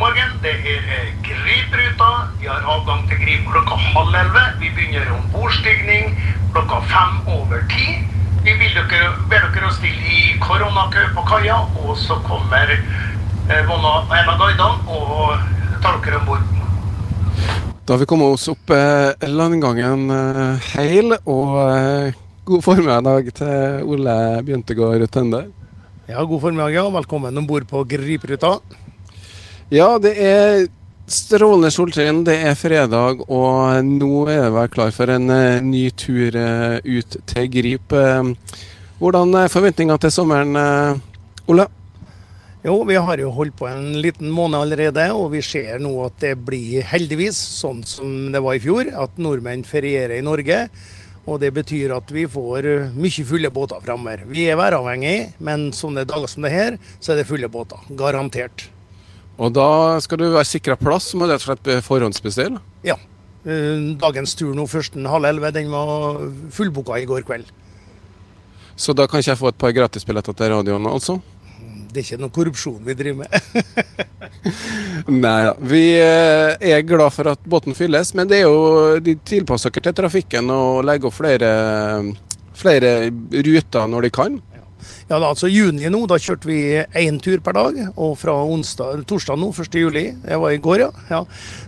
morgen. Det er eh, Gripruta. Vi har avgang til Grip klokka halv elleve. Vi begynner om bordstigning klokka fem over ti. Vi vil dere, ber dere å stille i koronakø på kaia, og så kommer eh, Vonna, en av guidene og tar dere om bord. Da har vi kommet oss opp eh, landgangen eh, heil, og eh, god formiddag til Ole Bjøntegård Tønde. Ja, God formiddag ja. velkommen om bord på Gripruta. Ja, det er strålende solskinn, det er fredag, og nå er det klar for en eh, ny tur eh, ut til Grip. Eh, Hvordan er forventningene til sommeren, Ole? Jo, vi har jo holdt på en liten måned allerede, og vi ser nå at det blir heldigvis sånn som det var i fjor, at nordmenn ferierer i Norge. Og det betyr at vi får mye fulle båter framover. Vi er væravhengig, men sånne dager som det her, så er det fulle båter. Garantert. Og da skal du være sikra plass, må du rett og slett forhåndsbestille? Ja. Eh, Dagens tur nå, førsten halv elleve, den var fullboka i går kveld. Så da kan ikke jeg få et par gratisbilletter til radioen, altså? Det er ikke noe korrupsjon vi driver med. Nei da. Vi eh, er glad for at båten fylles, men det er jo de tilpasser dere til trafikken og legger opp flere, flere ruter når de kan. Ja, da, altså juni nå, da kjørte vi én tur per dag. Og fra onsdag, torsdag nå, 1. juli, det var i går, ja, ja,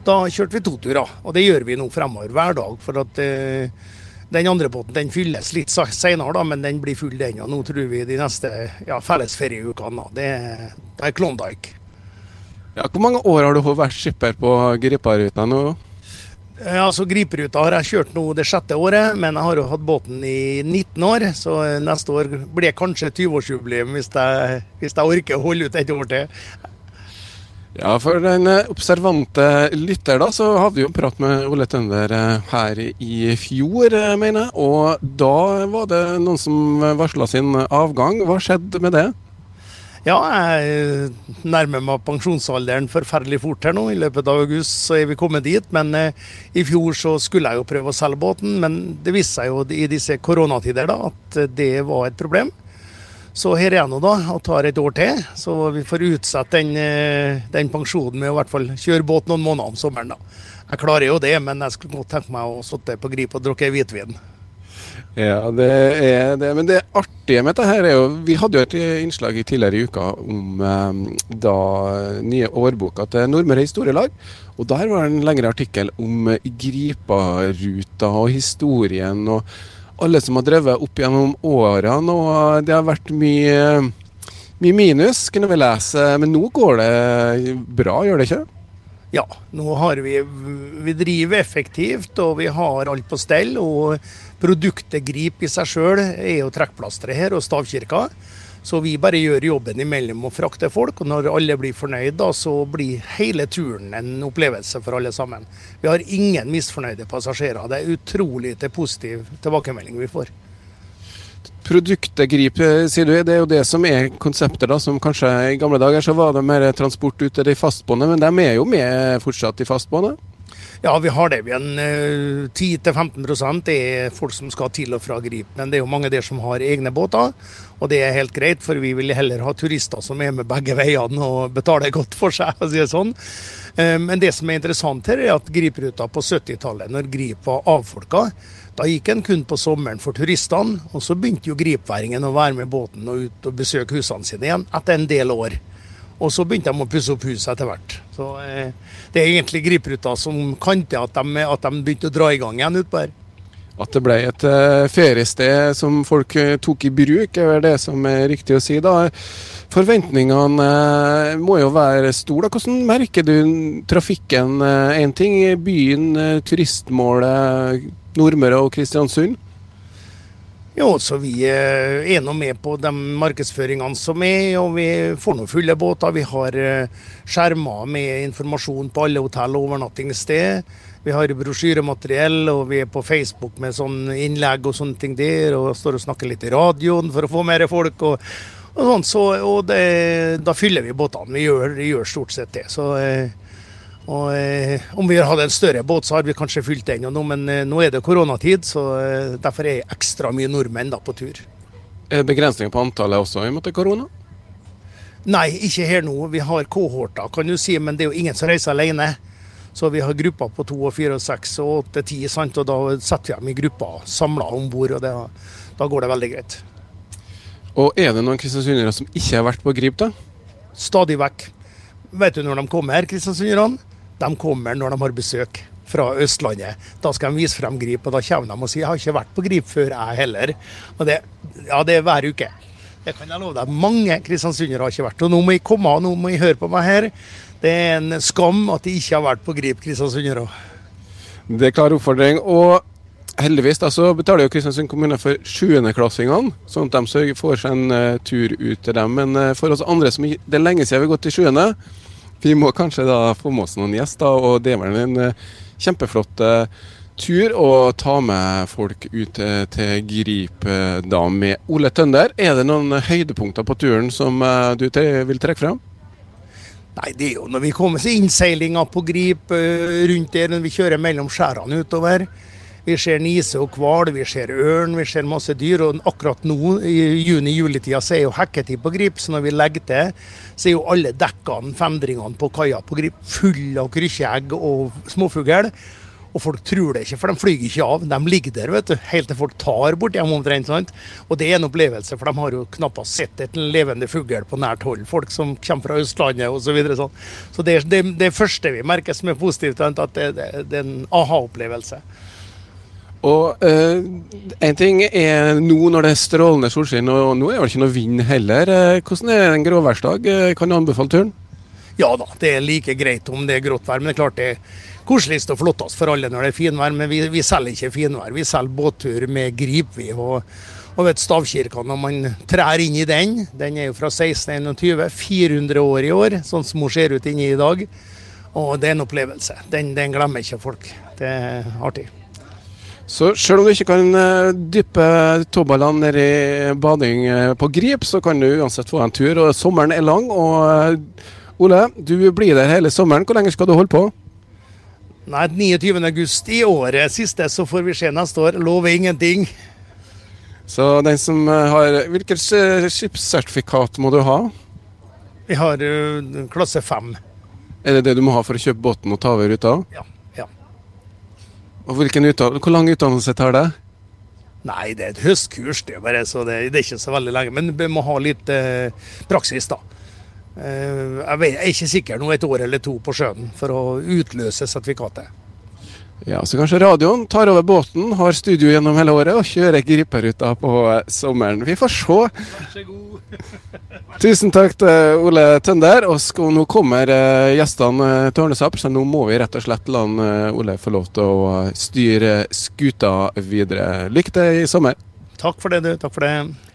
da kjørte vi to turer. Og det gjør vi nå fremover hver dag. For at eh, den andre båten den fylles litt senere, da, men den blir full den. Og nå tror vi de neste ja, fellesferieukene. Det, det er Klondyke. Ja, hvor mange år har du vært skipper på Griparuta nå? Ja, altså Griperuta har jeg kjørt nå det sjette året, men jeg har jo hatt båten i 19 år. Så neste år blir det kanskje 20-årsjubileum hvis, hvis jeg orker å holde ut et år til. Ja, for den eh, observante lytter, da, så hadde vi jo prat med Ole Tønder eh, her i fjor, eh, mener jeg. Og da var det noen som varsla sin avgang. Hva skjedde med det? Ja, jeg nærmer meg pensjonsalderen forferdelig fort her nå. I løpet av august så er vi kommet dit. Men eh, i fjor så skulle jeg jo prøve å selge båten, men det viste seg jo i disse koronatider da at det var et problem. Så her er jeg nå da og tar et år til, så vi får utsette den, eh, den pensjonen med å i hvert fall kjøre båt noen måneder om sommeren. da. Jeg klarer jo det, men jeg skulle godt tenke meg å sitte på Grip og drikke hvitvin. Ja, det er det. Men det artige med dette her er jo Vi hadde jo et innslag i tidligere i uka om eh, da nye årboka til Nordmøre Historielag. Og der var det en lengre artikkel om Griparuta og historien og alle som har drevet opp gjennom årene. Og det har vært mye, mye minus, kunne vi lese. Men nå går det bra, gjør det ikke? Ja, nå har vi Vi driver effektivt, og vi har alt på stell. Og produktet Grip i seg sjøl er jo trekkplasteret her, og stavkirka. Så vi bare gjør jobben imellom og frakter folk. Og når alle blir fornøyd, da, så blir hele turen en opplevelse for alle sammen. Vi har ingen misfornøyde passasjerer. Det er utrolig til positiv tilbakemelding vi får. Produktet Grip, eh, sier du, det er jo det som er konseptet, da, som kanskje i gamle dager så var det mer transport ut til de fastboende, men de er jo med fortsatt, i fastboende? Ja, vi har det. Vi eh, 10-15 det er folk som skal til og fra Grip. Men det er jo mange der som har egne båter, og det er helt greit, for vi vil heller ha turister som er med begge veiene og betaler godt for seg, å si det sånn. Eh, Men det som er interessant her, er at Gripruta på 70-tallet, når Grip var avfolka, da gikk en kun på sommeren for turistene, og så begynte jo gripværingen å være med båten og ut og besøke husene sine igjen etter en del år. Og så begynte de å pusse opp huset etter hvert. Så eh, det er egentlig Gripruta som kan til at at de begynte å dra i gang igjen utpå her. At det ble et eh, feriested som folk eh, tok i bruk, er vel det som er riktig å si. da. Forventningene eh, må jo være store. da. Hvordan merker du trafikken? Én ting er byen, eh, turistmålet Nordmøre og Kristiansund. Jo, så vi eh, er nå med på de markedsføringene som er, og vi får nå fulle båter. Vi har eh, skjermer med informasjon på alle hotell og overnattingssted. Vi har brosjyremateriell, og vi er på Facebook med sånn innlegg og sånne ting der. Og står og snakker litt i radioen for å få mer folk. og, og sånn, så, og det, Da fyller vi båtene. Vi gjør, gjør stort sett det. Så eh, og eh, Om vi hadde en større båt, så hadde vi kanskje fylt den. Og nå, men eh, nå er det koronatid, så eh, derfor er ekstra mye nordmenn da på tur. Er det begrensninger på antallet også i måte korona? Nei, ikke her nå. Vi har kohorter, kan du si, men det er jo ingen som reiser alene. Så vi har grupper på to og fire og seks og åtte, ti, sant? og da setter vi dem i grupper samla om bord. Og det, da går det veldig greit. Og er det noen kristiansundere som ikke har vært på Grip, da? Stadig vekk. Vet du når de kommer, kristiansunderne? De kommer når de har besøk fra Østlandet. Da skal de vise frem Grip, og da kommer de og sier 'jeg har ikke vært på Grip før, jeg heller'. Og det, ja, det er hver uke. Det kan jeg love deg. Mange kristiansundere har ikke vært. Og nå må jeg komme nå må jeg høre på meg her. Det er en skam at de ikke har vært på Grip kristiansundere. Det er klar oppfordring. Og heldigvis da, så betaler jo Kristiansund kommune for sjuendeklassingene, sånn at de får seg en uh, tur ut til dem. Men uh, for oss andre som det er lenge siden vi har gått til sjuende, vi må kanskje da få med oss noen gjester. Og det er vel en uh, kjempeflott tur å ta med folk ut til Grip da med Ole Tønder. Er det noen høydepunkter på turen som du vil trekke frem? Nei, det er jo når vi kommer til innseilinga på Grip rundt der, når vi kjører mellom skjærene utover. Vi ser nise og hval, vi ser ørn, vi ser masse dyr. Og akkurat nå, i juni-juletida, så er jo hekketid på Grip. Så når vi legger til, så er jo alle dekkene, femdringene på kaia på Grip fulle av krykkjeegg og småfugl. Og folk tror det ikke, for de flyr ikke av. De ligger der vet du, helt til folk tar bort dem omtrent. sant? Og det er en opplevelse, for de har jo knappast sett et levende fugl på nært hold. Folk som kommer fra Østlandet osv. Så, videre, sånn. så det, det, det første vi merker som er positivt, at det, det, det er en aha-opplevelse. Og uh, En ting er nå når det er strålende solskinn, og nå er det ikke noe vind heller. Hvordan er en gråværsdag? Kan du anbefale turen? Ja da, det er like greit om det er grått vær. Men det er klart det er koseligst og flottest for alle når det er finvær. Men vi, vi selger ikke finvær. Vi selger båttur med grip, vi. Og, og vet stavkirka, når man trær inn i den, den er jo fra 1621, 400 år i år, sånn som hun ser ut inni i dag. Og det er en opplevelse. Den, den glemmer ikke folk. Det er artig. Så selv om du ikke kan uh, dyppe tåballene ned i bading uh, på Grip, så kan du uansett få en tur. og Sommeren er lang. og uh, Ole, du blir der hele sommeren. Hvor lenge skal du holde på? Nei, 29. august i året siste, så får vi se neste år. Lover ingenting. Så den som har Hvilket skipssertifikat må du ha? Vi har klasse 5. Er det det du må ha for å kjøpe båten og ta over ruta? Ja. Og Hvor lang utdannelse tar det? Nei, det er et høstkurs, det er bare, så det, det, er ikke så veldig lenge. Men vi må ha litt eh, praksis, da. Eh, jeg, vet, jeg, er ikke sikker nå et år eller to på sjøen for å utløse sertifikatet. Ja, Så kanskje radioen tar over båten, har studio gjennom hele året og kjører griperuta på eh, sommeren. Vi får se. Vær så god. Tusen takk til Ole Tønder. Og nå kommer eh, gjestene uh, til opp, så nå må vi rett og slett la Ole få lov til å styre skuta videre. Lykke til i sommer. Takk for det, du. Takk for det.